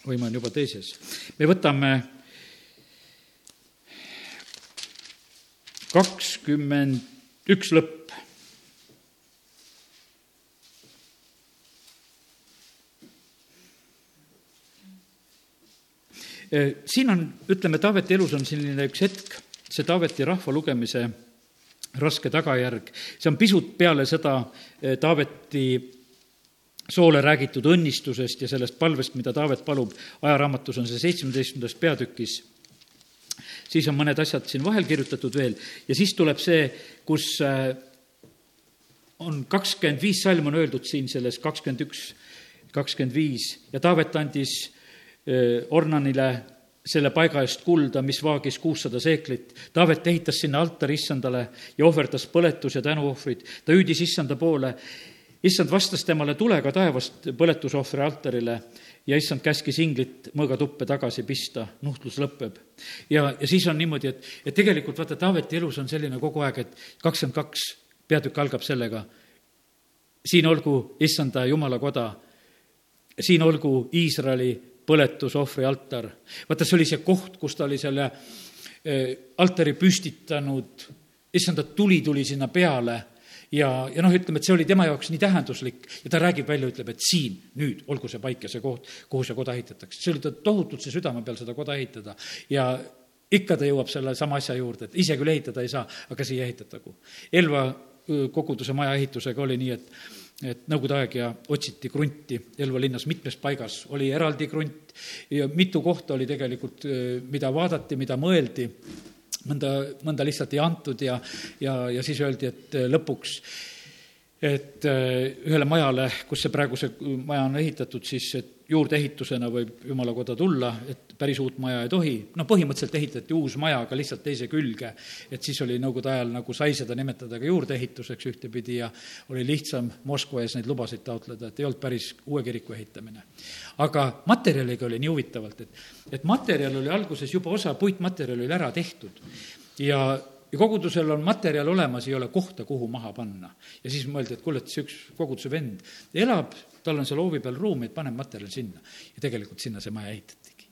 või ma olen juba teises. me võtame kakskümmend üks lõpp. siin on, ütleme, Taaveti elus on selline üks hetk, see Taaveti rahva lugemise raske tagajärg, see on pisut peale seda eh, Taaveti soole räägitud õnnistusest ja sellest palvest, mida Taavet palub, ajaraamatus on see seitsmeteistkümnendas peatükis siis on mõned asjad siin vahel kirjutatud veel ja siis tuleb see, kus äh, on kakskümmend viis salm on öeldud siin selles kakskümmend üks, kakskümmend viis ja Taavet andis äh, Ornanile selle paiga eest kulda, mis vaagis kuussada seeklit. Taavet ehitas sinna altari issandale ja ohverdas põletus- ja tänuohvrid. ta hüüdis issanda poole. issand vastas temale tulega taevast põletusohvri altarile ja issand käskis inglit mõõgatuppe tagasi pista, nuhtlus lõpeb. ja, ja siis on niimoodi, et, et tegelikult vaata, Taaveti elus on selline kogu aeg, et kakskümmend kaks peatükk algab sellega, siin olgu issanda jumala koda, siin olgu Iisraeli põletusohvri altar. vaata, see oli see koht, kus ta oli selle eh, altari püstitanud, issanda tuli tuli sinna peale ja, ja noh, ütleme, et see oli tema jaoks nii tähenduslik ja ta räägib välja, ütleb, et siin nüüd olgu see paik ja see koht, kuhu see koda ehitatakse. see oli ta tohutult see südame peal seda koda ehitada ja ikka ta jõuab selle sama asja juurde, et ise küll ehitada ei saa, aga siia ehitatagu. Elva koguduse maja ehitusega oli nii, et et Nõukogude aeg ja otsiti krunti Elva linnas mitmes paigas, oli eraldi krunt ja mitu kohta oli tegelikult, mida vaadati, mida mõeldi mõnda, mõnda lihtsalt ei antud ja, ja, ja siis öeldi, et äh, lõpuks et äh, ühele majale, kus see praegu see maja on ehitatud, siis et juurdeehitusena võib jumalakoda tulla, et päris uut maja ei tohi. no põhimõtteliselt ehitati uus maja, aga lihtsalt teise külge. et siis oli nõukogude ajal nagu sai seda nimetada ka juurdeehituseks ühtepidi ja oli lihtsam Moskva ees neid lubasid taotleda, et ei olnud päris uue kiriku ehitamine. aga materjaliga oli nii huvitavalt, et, et materjal oli alguses juba osa puitmaterjal oli ära tehtud ja ja kogudusel on materjal olemas, ei ole kohta, kuhu maha panna. ja siis mõeldi, et kuule, et see üks koguduse vend elab tal on seal hoovi peal ruum, et paneme materjali sinna. ja tegelikult sinna see maja ehitatigi.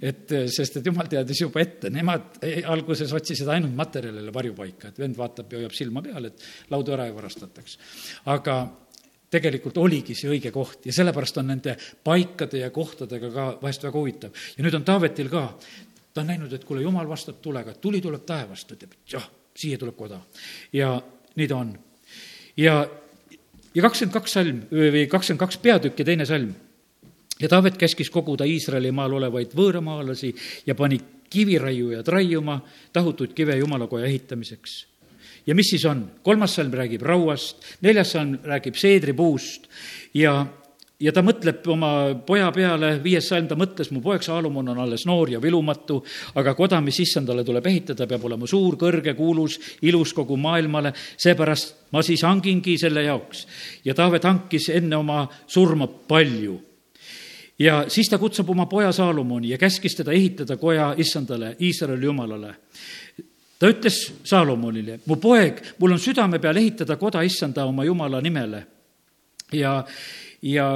et sest, et jumal teadis juba ette, nemad alguses otsisid ainult materjalile varjupaika, et vend vaatab ja hoiab silma peal, et laudu ära ei varastataks. aga tegelikult oligi see õige koht ja sellepärast on nende paikade ja kohtadega ka vahest väga huvitav. ja nüüd on Taavetil ka, ta on näinud, et kuule, jumal vastab tulega, tuli tuleb taevast, ta ütleb, et jah, siia tuleb koda. ja nii ta on. ja, ja kakskümmend kaks salm või kakskümmend kaks peatükki, teine salm. ja Taavet käskis koguda Iisraeli maal olevaid võõramaalasi ja pani kiviraiujad raiuma tahutuid kive jumalakoja ehitamiseks ja mis siis on? kolmas salm räägib rauast, neljas salm räägib seedripuust ja, ja ta mõtleb oma poja peale, viies salm, ta mõtles, mu poeg Saalomon on alles noor ja vilumatu, aga koda, mis issandale tuleb ehitada, peab olema suur, kõrge, kuulus, ilus kogu maailmale, seepärast ma siis hangingi selle jaoks. ja Taavet hankis enne oma surma palju ja siis ta kutsub oma poja Saalomoni ja käskis teda ehitada koja issandale, Iisraeli jumalale ta ütles Saalomonile, mu poeg, mul on südame peal ehitada koda issanda oma jumala nimele. ja, ja,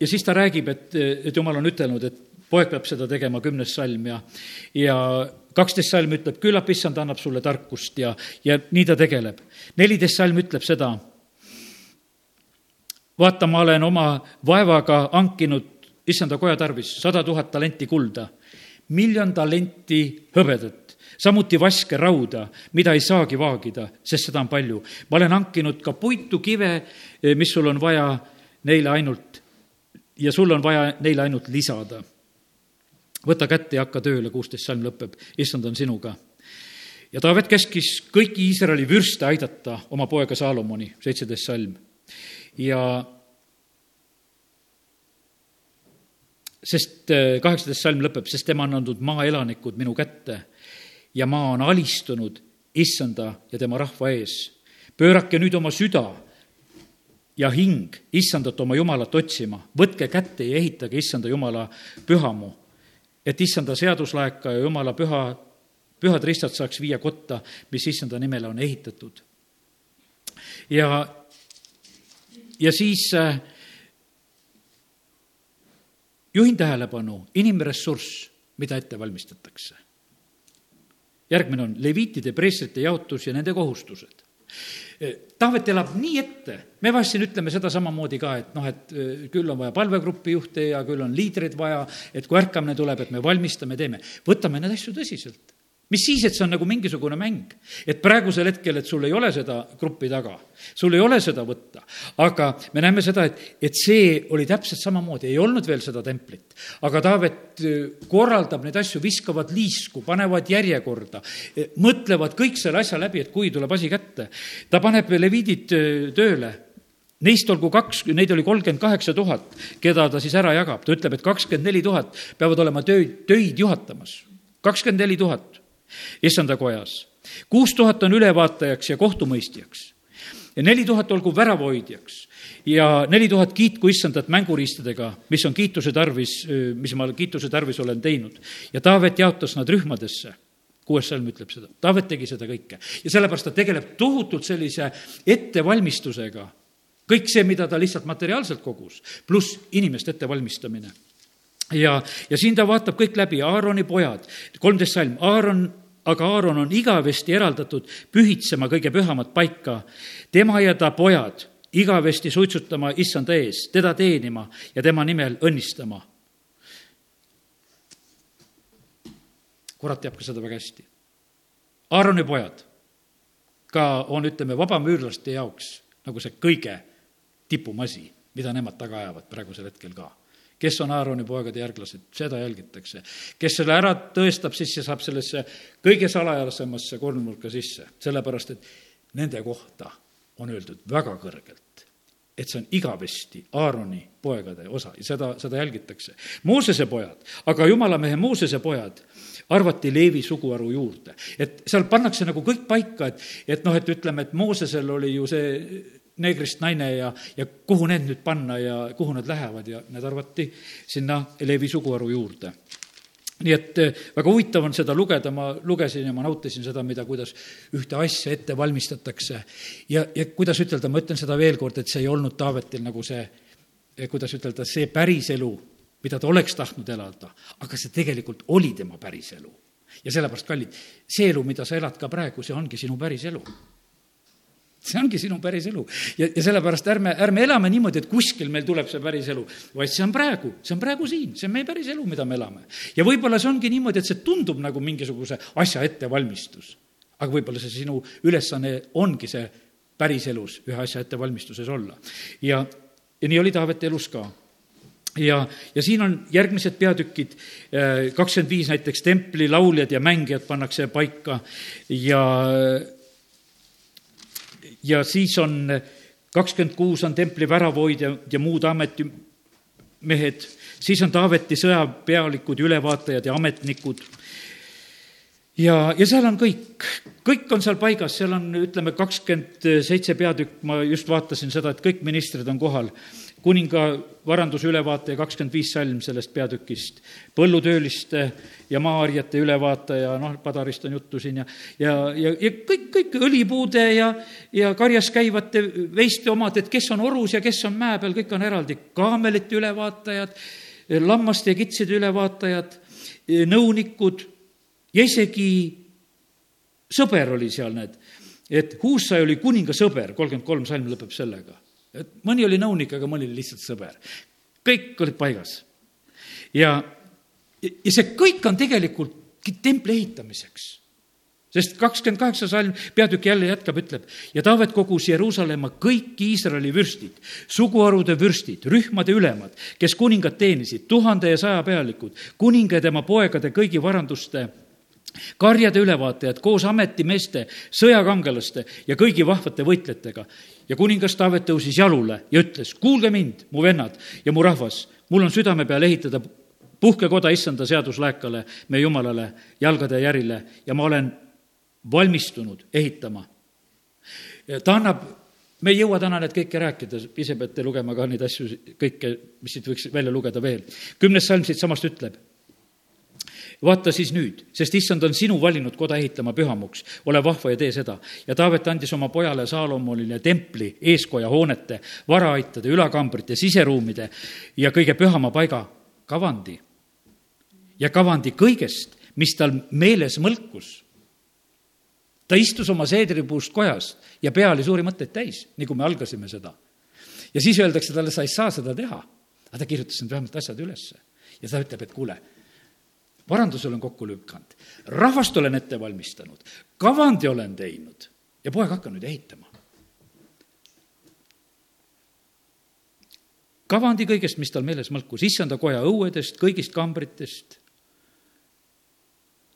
ja siis ta räägib, et, et jumal on ütelnud, et poeg peab seda tegema, kümnes salm ja, ja kaksteist salm ütleb, küllap issand annab sulle tarkust ja, ja nii ta tegeleb. neliteist salm ütleb seda, vaata, ma olen oma vaevaga hankinud issanda koja tarvis sada tuhat talenti kulda, miljon talenti hõbedat, samuti vaske rauda, mida ei saagi vaagida, sest seda on palju. ma olen hankinud ka puitu, kive, mis sul on vaja neile ainult ja sul on vaja neile ainult lisada. võta kätte ja hakka tööle, kuusteist salm lõpeb, issand on sinuga ja Taavet käskis kõiki Iisraeli vürste aidata oma poega Saalomoni, seitseteist salm. ja sest eh, kaheksateist salm lõpeb, sest tema on andnud maaelanikud minu kätte ja maa on alistunud issanda ja tema rahva ees. pöörake nüüd oma süda ja hing issandat oma Jumalat otsima, võtke kätte ja ehitage issanda Jumala pühamu, et issanda seaduslaeka ja Jumala püha, pühad ristad saaks viia kotta, mis issanda nimele on ehitatud. ja, ja siis äh, juhin tähelepanu, inimressurss, mida ette valmistatakse järgmine on leviitide, preestrite jaotus ja nende kohustused. Taavet elab nii ette, me vahest siin ütleme seda samamoodi ka, et noh, et eh, küll on vaja palvegrupi juhte ja küll on liidreid vaja, et kui ärkamine tuleb, et me valmistame, teeme. võtame neid asju tõsiselt mis siis, et see on nagu mingisugune mäng. et praegusel hetkel, et sul ei ole seda gruppi taga, sul ei ole seda võtta, aga me näeme seda, et, et see oli täpselt samamoodi, ei olnud veel seda templit. aga Taavet äh, korraldab neid asju, viskavad liisku, panevad järjekorda, äh, mõtlevad kõik selle asja läbi, et kui tuleb asi kätte. ta paneb leviidid äh, tööle Neist olgu kaks, neid oli kolmkümmend kaheksa tuhat, keda ta siis ära jagab, ta ütleb, et kakskümmend neli tuhat peavad olema töid, töid juhatamas. kakskümmend neli tuhat issanda kojas. kuus tuhat on ülevaatajaks ja kohtumõistjaks ja neli tuhat olgu väravahoidjaks ja neli tuhat kiitku issandat mänguriistadega, mis on kiituse tarvis, mis ma kiituse tarvis olen teinud. ja Taavet jaotas nad rühmadesse kuues salm ütleb seda, Taavet tegi seda kõike ja sellepärast ta tegeleb tohutult sellise ettevalmistusega. kõik see, mida ta lihtsalt materiaalselt kogus, pluss inimeste ettevalmistamine. ja, ja siin ta vaatab kõik läbi, Aaroni pojad, kolmteist salm, Aaron aga Aaron on igavesti eraldatud pühitsema kõige pühamat paika. tema ja ta pojad igavesti suitsutama issanda ees, teda teenima ja tema nimel õnnistama. kurat teab ka seda väga hästi. Aaroni pojad ka on, ütleme, vabamüürlaste jaoks nagu see kõige tipum asi, mida nemad taga ajavad praegusel hetkel ka kes on Aaroni poegade järglased, seda jälgitakse. kes selle ära tõestab, siis see saab sellesse kõige salajasemasse kolmnurka sisse, sellepärast et nende kohta on öeldud väga kõrgelt, et see on igavesti Aaroni poegade osa ja seda, seda jälgitakse. Moosese pojad, aga jumalamehe Moosese pojad arvati Leevi suguharu juurde. et seal pannakse nagu kõik paika, et, et noh, et ütleme, et Moosesel oli ju see neegrist naine ja, ja kuhu need nüüd panna ja kuhu nad lähevad ja need arvati sinna Leevi suguharu juurde nii et eh, väga huvitav on seda lugeda, ma lugesin ja ma nautisin seda, mida, kuidas ühte asja ette valmistatakse. ja, ja kuidas ütelda, ma ütlen seda veel kord, et see ei olnud Taavetil nagu see, eh, kuidas ütelda, see päriselu, mida ta oleks tahtnud elada, aga see tegelikult oli tema päriselu. ja sellepärast, kallid, see elu, mida sa elad ka praegu, see ongi sinu päriselu see ongi sinu päris elu. ja, ja sellepärast ärme, ärme elame niimoodi, et kuskil meil tuleb see päris elu, vaid see on praegu, see on praegu siin, see on meie päris elu, mida me elame. ja võib-olla see ongi niimoodi, et see tundub nagu mingisuguse asja ettevalmistus. aga võib-olla see sinu ülesanne ongi see päriselus ühe asja ettevalmistuses olla. ja, ja nii oli Taaveti elus ka ja, ja siin on järgmised peatükid, kakskümmend viis näiteks templi lauljad ja mängijad pannakse paika ja ja siis on kakskümmend kuus on templi väravoidja ja muud ametimehed, siis on Taaveti sõjapealikud, ülevaatajad ja ametnikud. ja, ja seal on kõik, kõik on seal paigas, seal on, ütleme, kakskümmend seitse peatükk, ma just vaatasin seda, et kõik ministrid on kohal kuninga varanduse ülevaataja, kakskümmend viis salm sellest peatükist, põllutööliste ja maaharjate ülevaataja, noh, padarist on juttu siin ja, ja, ja, ja kõik, kõik õlipuude ja, ja karjas käivate veiste omad, et kes on orus ja kes on mäe peal, kõik on eraldi, kaamelite ülevaatajad, lammaste ja kitside ülevaatajad, nõunikud ja isegi sõber oli seal, need, et Huusai oli kuninga sõber, kolmkümmend kolm salm lõpeb sellega et mõni oli nõunik, aga mõni oli lihtsalt sõber. kõik olid paigas. ja, ja see kõik on tegelikult templi ehitamiseks sest kakskümmend kaheksa salm peatükk jälle jätkab, ütleb ja Taavet kogus Jeruusalemma kõik Iisraeli vürstid, suguharude vürstid, rühmade ülemad, kes kuningat teenisid, tuhande ja saja pealikud, kuninga ja tema poegade kõigi varanduste karjade ülevaatajad koos ametimeeste, sõjakangelaste ja kõigi vahvate võitlejatega ja kuningas Taavet tõusis jalule ja ütles, kuulge mind, mu vennad ja mu rahvas, mul on südame peal ehitada puhkekoda issanda seaduslaekale, meie jumalale, jalgade järile ja ma olen valmistunud ehitama. ta annab, me ei jõua täna need kõike rääkida, ise peate lugema ka neid asju, kõike, mis siit võiks välja lugeda veel. kümnes salm siitsamast ütleb vaata siis nüüd, sest issand on sinu valinud koda ehitama pühamuks, ole vahva ja tee seda. ja Taavet andis oma pojale Saalomonile templi, eeskoja hoonete, varaaitade, ülakambrite, siseruumide ja kõige pühama paiga kavandi. ja kavandi kõigest, mis tal meeles mõlkus. ta istus oma seedripuust kojas ja pea oli suuri mõtteid täis, kui me algasime seda. ja siis öeldakse talle, sa ei saa seda teha. aga ta kirjutas need vähemalt asjad ülesse ja ta ütleb, et kuule varanduse olen kokku lükanud, rahvast olen ette valmistanud, kavandi olen teinud ja poeg, hakka nüüd ehitama. kavandi kõigest, mis tal meeles mõlkus, issanda koja õuedest, kõigist kambritest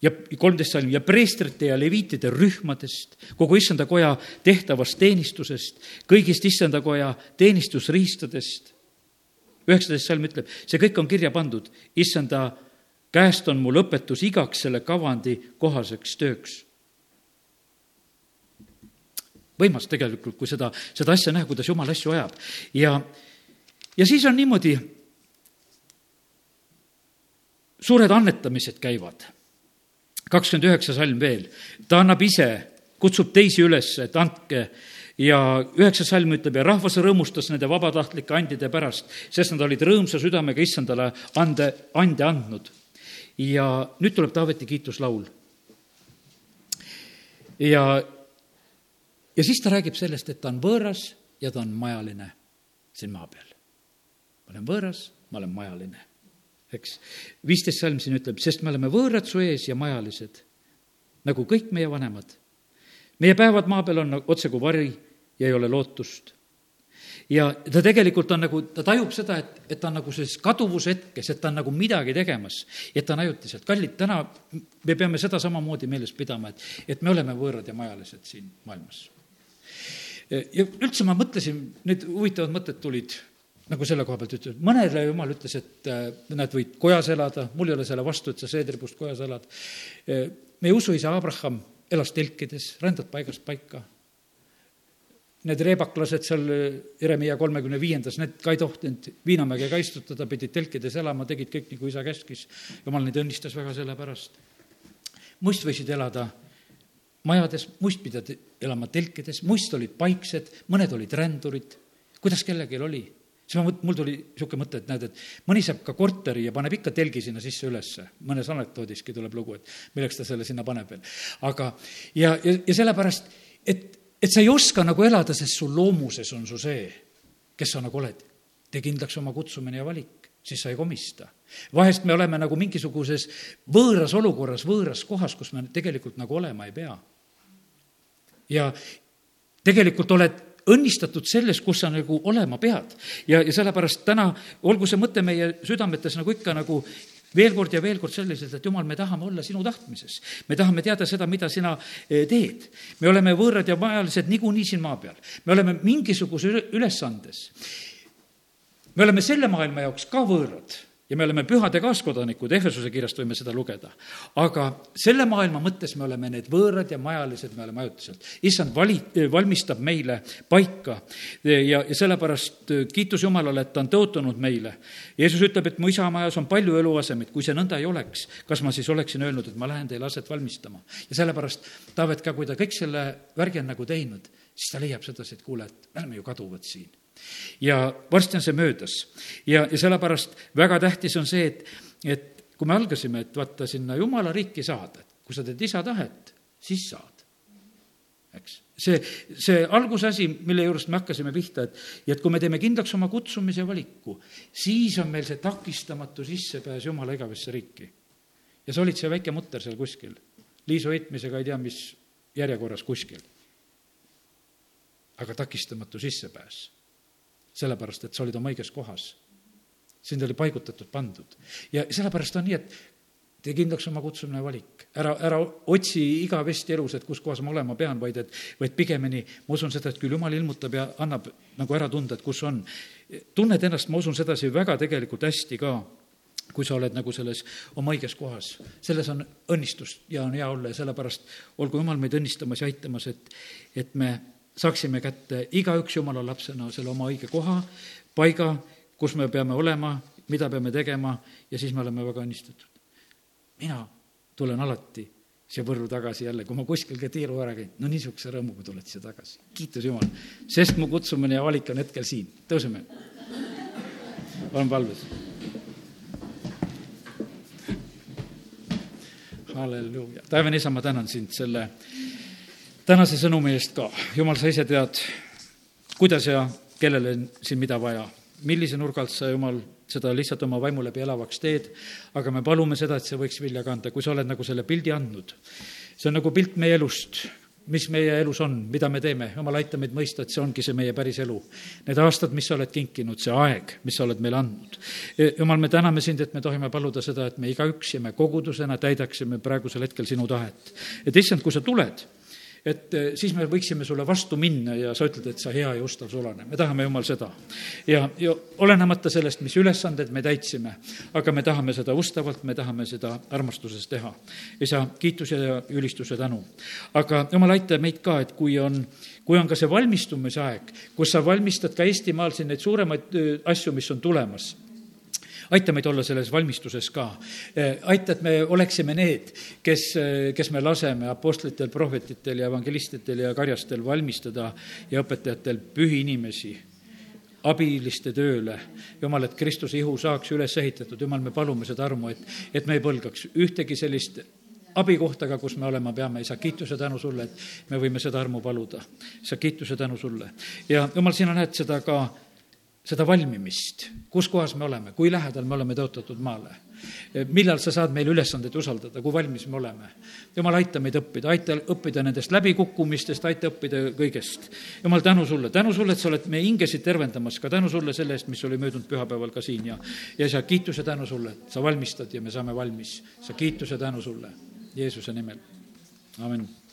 ja kolmteist salm ja preestrite ja leviitide rühmadest, kogu issanda koja tehtavast teenistusest, kõigist issanda koja teenistusriistadest. üheksateist salm ütleb, see kõik on kirja pandud issanda käest on mul õpetus igaks selle kavandi kohaseks tööks. võimas tegelikult, kui seda, seda asja näha, kuidas jumal asju ajab ja, ja siis on niimoodi, suured annetamised käivad. kakskümmend üheksa salm veel, ta annab ise, kutsub teisi üles, et andke ja üheksas salm ütleb ja rahvas rõõmustas nende vabatahtlike andide pärast, sest nad olid rõõmsa südamega issandale ande, ande andnud ja nüüd tuleb Taaveti kiituslaul. ja, ja siis ta räägib sellest, et ta on võõras ja ta on majaline siin maa peal. ma olen võõras, ma olen majaline, eks. viisteist salm siin ütleb, sest me oleme võõrad su ees ja majalised, nagu kõik meie vanemad. meie päevad maa peal on otse kui vari ja ei ole lootust ja ta tegelikult on nagu, ta tajub seda, et, et ta on nagu selles kaduvushetkes, et ta on nagu midagi tegemas, et ta on ajutiselt. kallid, täna me peame seda samamoodi meeles pidama, et, et me oleme võõrad ja majalised siin maailmas. ja üldse ma mõtlesin, need huvitavad mõtted tulid nagu selle koha pealt ütles, mõnele jumal ütles, et äh, näed, võid kojas elada, mul ei ole selle vastu, et sa seedripuust kojas elad. meie usuisa Abraham elas telkides, rändad paigast paika need reebaklased seal Jeremiah kolmekümne viiendas, need ka ei tohtinud Viinamäge ka istutada, pidid telkides elama, tegid kõik, nagu isa käskis. jumal neid õnnistas väga selle pärast. must võisid elada majades, must pidid elama telkides, must olid paiksed, mõned olid rändurid, kuidas kellelgi oli siis ma mul tuli niisugune mõte, et näed, et mõni saab ka korteri ja paneb ikka telgi sinna sisse ülesse. mõnes anekdoodiski tuleb lugu, et milleks ta selle sinna paneb veel. aga, ja, ja, ja sellepärast, et et sa ei oska nagu elada, sest sul loomuses on su see, kes sa nagu oled. tee kindlaks oma kutsumine ja valik, siis sa ei komista. vahest me oleme nagu mingisuguses võõras olukorras, võõras kohas, kus me tegelikult nagu olema ei pea. ja tegelikult oled õnnistatud selles, kus sa nagu olema pead. ja, ja sellepärast täna olgu see mõte meie südametes nagu ikka nagu veel kord ja veel kord selliselt, et jumal, me tahame olla sinu tahtmises. me tahame teada seda, mida sina eh, teed. me oleme võõrad ja majalised niikuinii siin maa peal. me oleme mingisuguse ülesandes. me oleme selle maailma jaoks ka võõrad ja me oleme pühade kaaskodanikud, Ehesuse kirjast võime seda lugeda. aga selle maailma mõttes me oleme need võõrad ja majalised, me oleme ajutiselt. issand vali-, valmistab meile paika ja, ja sellepärast kiitus Jumalale, et ta on tõotanud meile. Jeesus ütleb, et mu isa majas on palju eluasemeid, kui see nõnda ei oleks, kas ma siis oleksin öelnud, et ma lähen teile aset valmistama. ja sellepärast Taavet ka, kui ta kõik selle värgi on nagu teinud, siis ta leiab sedasi, et kuule, et me oleme ju kaduvad siin ja varsti on see möödas. ja, ja sellepärast väga tähtis on see, et, et kui me algasime, et vaata, sinna jumala riiki saada, et kui sa teed isa tahet, siis saad. eks, see, see algusasi, mille juurest me hakkasime pihta, et, ja et kui me teeme kindlaks oma kutsumise valiku, siis on meil see takistamatu sissepääs jumala igavesse riiki. ja sa olid see väike mutter seal kuskil, liisu heitmisega ei tea mis järjekorras kuskil. aga takistamatu sissepääs sellepärast et sa olid oma õiges kohas. sind oli paigutatud, pandud. ja sellepärast on nii, et tee kindlaks oma kutsumine ja valik. ära, ära otsi igavesti elus, et kus kohas ma olema pean, vaid et, vaid pigemini ma usun seda, et küll jumal ilmutab ja annab nagu ära tunda, et kus on. tunned ennast, ma usun sedasi, väga tegelikult hästi ka kui sa oled nagu selles oma õiges kohas. selles on õnnistust ja on hea olla ja sellepärast olgu Jumal meid õnnistamas ja aitamas, et, et me saaksime kätte igaüks jumala lapsena selle oma õige koha, paiga, kus me peame olema, mida peame tegema ja siis me oleme väga õnnistatud. mina tulen alati siia Võrru tagasi jälle, kui ma kuskil ka tiiru ära käin, no niisuguse rõõmuga tuled siia tagasi. kiitus Jumal, sest mu kutsumine ja valik on hetkel siin, tõuseme. olen palves. halleluuja, taevane isa, ma tänan sind selle tänase sõnumi eest ka. jumal, sa ise tead, kuidas ja kellele siin mida vaja. millise nurga alt sa, Jumal, seda lihtsalt oma vaimu läbi elavaks teed, aga me palume seda, et see võiks vilja kanda, kui sa oled nagu selle pildi andnud. see on nagu pilt meie elust, mis meie elus on, mida me teeme, jumal, aita meid mõista, et see ongi see meie päris elu. Need aastad, mis sa oled kinkinud, see aeg, mis sa oled meile andnud. jumal, me täname sind, et me tohime paluda seda, et me igaüks ja me kogudusena täidaksime praegusel hetkel sinu tahet. et issand, kui sa tuled, et eh, siis me võiksime sulle vastu minna ja sa ütled, et sa hea ja ustav sulane. me tahame, Jumal, seda. ja, ja olenemata sellest, mis ülesanded me täitsime, aga me tahame seda ustavalt, me tahame seda armastuses teha. isa, kiituse ja ülistuse tänu. aga Jumal, aita meid ka, et kui on, kui on ka see valmistumise aeg, kus sa valmistad ka Eestimaal siin neid suuremaid eh, asju, mis on tulemas aita meid olla selles valmistuses ka. Eh, aita, et me oleksime need, kes, eh, kes me laseme apostlitel, prohvetitel ja evangelistidel ja karjastel valmistada ja õpetajatel pühi inimesi abiliste tööle. jumal, et Kristuse ihu saaks üles ehitatud, jumal, me palume seda armu, et, et me ei põlgaks ühtegi sellist abikohta ka, kus me olema peame, isa, kiituse tänu sulle, et me võime seda armu paluda. isa, kiituse tänu sulle. ja jumal, sina näed seda ka seda valmimist, kus kohas me oleme, kui lähedal me oleme tõotatud maale. millal sa saad meile ülesandeid usaldada, kui valmis me oleme. jumal, aita meid õppida, aita õppida nendest läbikukkumistest, aita õppida kõigest. jumal, tänu sulle, tänu sulle, et sa oled meie hingesid tervendamas, ka tänu sulle selle eest, mis oli möödunud pühapäeval ka siin. Ja ja sa kiituse tänu sulle, et sa valmistad ja me saame valmis. sa kiituse tänu sulle Jeesuse nimel, amin